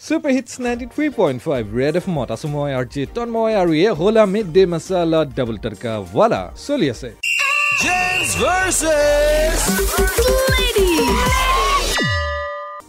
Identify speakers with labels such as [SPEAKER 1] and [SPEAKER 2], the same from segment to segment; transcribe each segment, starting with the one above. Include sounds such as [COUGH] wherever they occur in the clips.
[SPEAKER 1] Super hits ninety three point five red F মত আছো মই আৰ জি তন্ময় আৰু এই হ'ল mid day masala double tadka wala চলি আছে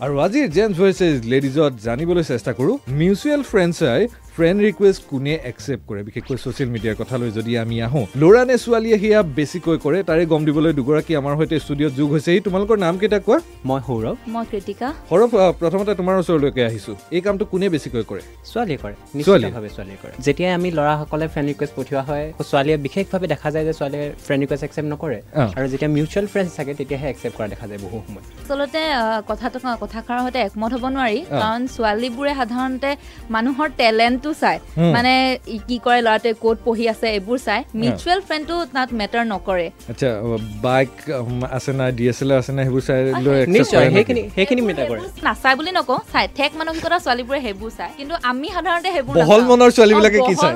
[SPEAKER 1] আৰু আজিৰ জেমছ ভাৰ্চেছ লেডিজত জানিবলৈ চেষ্টা কৰোঁ মিউচুৱেল ফ্ৰেণ্ডছাই ফ্ৰেণ্ড ৰিকুৱেষ্ট কোনে একচেপ্ট কৰে? বিশেষকৈ ছ'চিয়েল মিডিয়াৰ কথালৈ যদি আমি আহোঁ ল'ৰা নে ছোৱালীয়ে সেয়া বেছিকৈ কৰে তাৰে গম দিবলৈ দুগৰাকী আমাৰ সৈতে ষ্টুডিঅ'ত যোগ হৈছেহি তোমালোকৰ নাম কেইটা কোৱা?
[SPEAKER 2] মই সৌৰভ।
[SPEAKER 3] মই কৃতিকা।
[SPEAKER 1] আহ, প্ৰথমতে তোমাৰ ওচৰলৈকে আহিছোঁ। এই কামটো কোনে বেছিকৈ কৰে?
[SPEAKER 2] ছোৱালীয়ে কৰে।
[SPEAKER 1] ছোৱালী?
[SPEAKER 2] নিশ্চিতভাৱে ছোৱালীয়ে কৰে। যেতিয়াই আমি ল'ৰাসকলে ফ্ৰেণ্ড ৰিকুৱেষ্ট পঠিওৱা হয় ছোৱালীয়ে বিশেষভাৱে দেখা যায় যে ছোৱালীয়ে ফ্ৰেণ্ড ৰিকুৱেষ্ট একচেপ্ট নকৰে। আৰু যেতিয়া মিউচুৱেল ফ্ৰেণ্ডছ থাকে তেতিয়াহে একচেপ্ট কৰা দেখা যায় বহু সময়
[SPEAKER 3] আচলতে কথাটো কথাষাৰৰ সৈতে একমত হ'ব নোৱাৰি। কাৰণ ছোৱালীবোৰে সাধাৰণতে মানুহৰ টেলেণ্টটো চায়। মানে কি কৰে ল'ৰাটোৱে ক'ত পঢ়ি আছে এইবোৰ চায় মিউচুৱেল ফ্ৰেণ্ডটো তাত মেটাৰ নকৰে
[SPEAKER 1] আচ্ছা বাইক আছে নাই ডি এছ এল আৰ আছে নাই সেইবোৰ চাই?
[SPEAKER 2] সেইখিনি
[SPEAKER 3] নাচায় বুলি নকওঁ চাই ঠেক মানসিকতা ছোৱালীবোৰে সেইবোৰ চায় কিন্তু আমি সাধাৰণতে সেইবোৰ
[SPEAKER 1] বহল মনৰ ছোৱালীবিলাকে কি চায়?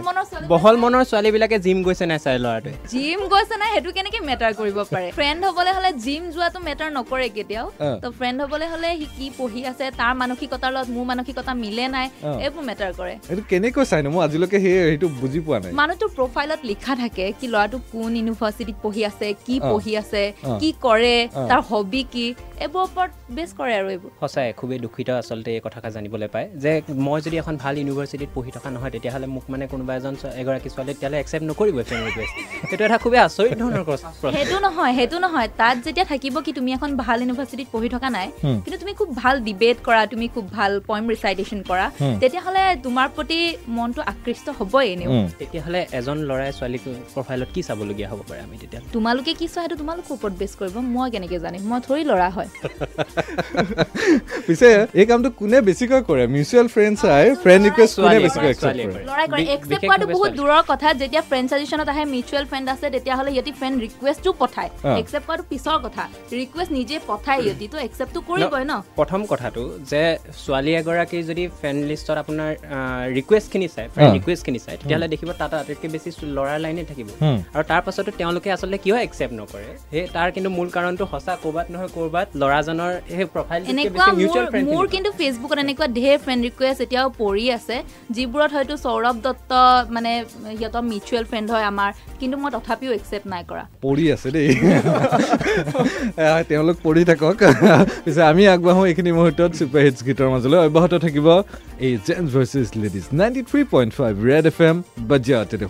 [SPEAKER 2] বহল মনৰ ছোৱালীবিলাকে জিম গৈছে নাই চাই ল'ৰাটোৱে
[SPEAKER 3] জিম গৈছে নাই সেইটো কেনেকে মেটাৰ কৰিব পাৰে ফ্ৰেণ্ড হবলৈ হলে জিম যোৱাটো মেটাৰ নকৰে কেতিয়াও। তো ফ্ৰেণ্ড হবলৈ হলে সি কি পঢ়ি আছে তাৰ মানসিকতাৰ লগত মোৰ মানসিকতা মিলে নাই। এইবোৰ মেটাৰ কৰে
[SPEAKER 1] এইটো কেনেকৈ চাইনো মই আজিলৈকে সেই সেইটো বুজি পোৱা নাই
[SPEAKER 3] মানুহটোৰ প্ৰফাইলত লিখা থাকে কি ল'ৰাটো কোন ইউনিভাৰ্চিটিত পঢ়ি আছে কি। পঢ়ি আছে। কি কৰে। তাৰ হবি কি এইবোৰৰ ওপৰত বেছ কৰে আৰু এইবোৰ
[SPEAKER 2] সঁচাই খুবেই দুখিত আচলতে এই কথাষাৰ জানিবলৈ পায় যে মই যদি এখন ভাল ইউনিভাৰ্চিটিত পঢ়ি থকা নহয় তেতিয়াহ'লে মোক মানে কোনোবা এজন এগৰাকী ছোৱালীয়ে তেতিয়াহ'লে একচেপ্ট নকৰিবই ফ্ৰেণ্ড ৰিকুৱেষ্ট সেইটো এটা খুবেই আচৰিত ধৰণৰ প্ৰশ্ন
[SPEAKER 3] সেইটো নহয় সেইটো নহয় তাত যেতিয়া থাকিব কি তুমি এখন ভাল ইউনিভাৰ্চিটিত পঢ়ি থকা নাই। কিন্তু তুমি খুব ভাল ডিবেট কৰা তুমি খুব ভাল পইম ৰিচাইটেশ্যন কৰা। তেতিয়াহ'লে তোমাৰ প্ৰতি মনটো আকৃষ্ট হ'বই এনেও।
[SPEAKER 2] তেতিয়াহ'লে এজন ল'ৰাই ছোৱালীক প্ৰফাইলত কি চাবলগীয়া হ'ব পাৰে আমি তেতিয়া
[SPEAKER 3] তোমালোকে কি চোৱা সেইটো তোমালোকৰ ওপৰত বেছ কৰিব মই কেনেকে জানিম মই থৰি ল'ৰা হয় [LAUGHS]
[SPEAKER 1] পিছে এই কামটো কোনে বেছিকৈ কৰে মিউচুৱেল ফ্ৰেণ্ড চাই ফ্ৰেণ্ড ৰিকুৱেষ্ট কোনে বেছিকৈ
[SPEAKER 2] কৰে।
[SPEAKER 3] ল'ৰাই কৰে
[SPEAKER 2] বিশেষভাৱে
[SPEAKER 3] কৰাটো বহুত। দূৰৰ কথা যেতিয়া ফ্ৰেণ্ড ছাজেশ্যনত আহে মিউচুৱেল ফ্ৰেণ্ড আছে তেতিয়াহ'লে সিহঁতি ফ্ৰেণ্ড ৰিকুৱেষ্টো পঠায়। একচেপ্ট কৰাটো পিছৰ কথা। ৰিকুৱেষ্ট নিজে পঠায় সিহঁতি তো একচেপ্টটো কৰিবই ন
[SPEAKER 2] প্ৰথম কথাটো যে ছোৱালী এগৰাকী যদি ফ্ৰেণ্ড লিষ্টত আপোনাৰ ৰিকুৱেষ্টখিনি চায় ফ্ৰেণ্ড। ৰিকুৱেষ্টখিনি চায় তেতিয়াহ'লে দেখিব তাত আটাইতকৈ বেছি ল'ৰাৰ লাইনে থাকিব। আৰু তাৰ পাছতো তেওঁলোকে আচলতে কিয় একচেপ্ট নকৰে? সেই তাৰ কিন্তু মূল কাৰণটো সঁচা ক'ৰবাত নহয় ক'ৰবাত ল'ৰাজনৰ সেই প্ৰফাইল
[SPEAKER 3] এনেকুৱা মোৰ মোৰ কিন্তু ফেচবুকত এনেকুৱা ঢেৰ ফ্ৰেণ্ড ৰিকুৱেষ্ট এতিয়াও পৰি আছে যিবোৰত হয়তো সৌৰভ দত্ত মানে সিহঁতৰ মিউচুৱেল ফ্ৰেণ্ড হয় আমাৰ কিন্তু মই তথাপিও একচেপ্ট নাই কৰা।
[SPEAKER 1] পৰি আছে দেই। তেওঁলোক পৰি থাকক। পিছে আমি আগবাঢ়োঁ এইখিনি মুহূৰ্তত ছুপাৰ হিটছ গীতৰ মাজলৈ। অব্যাহত থাকিব এই gents versus ladies ninety three point five red F M বাজিয়া তেতে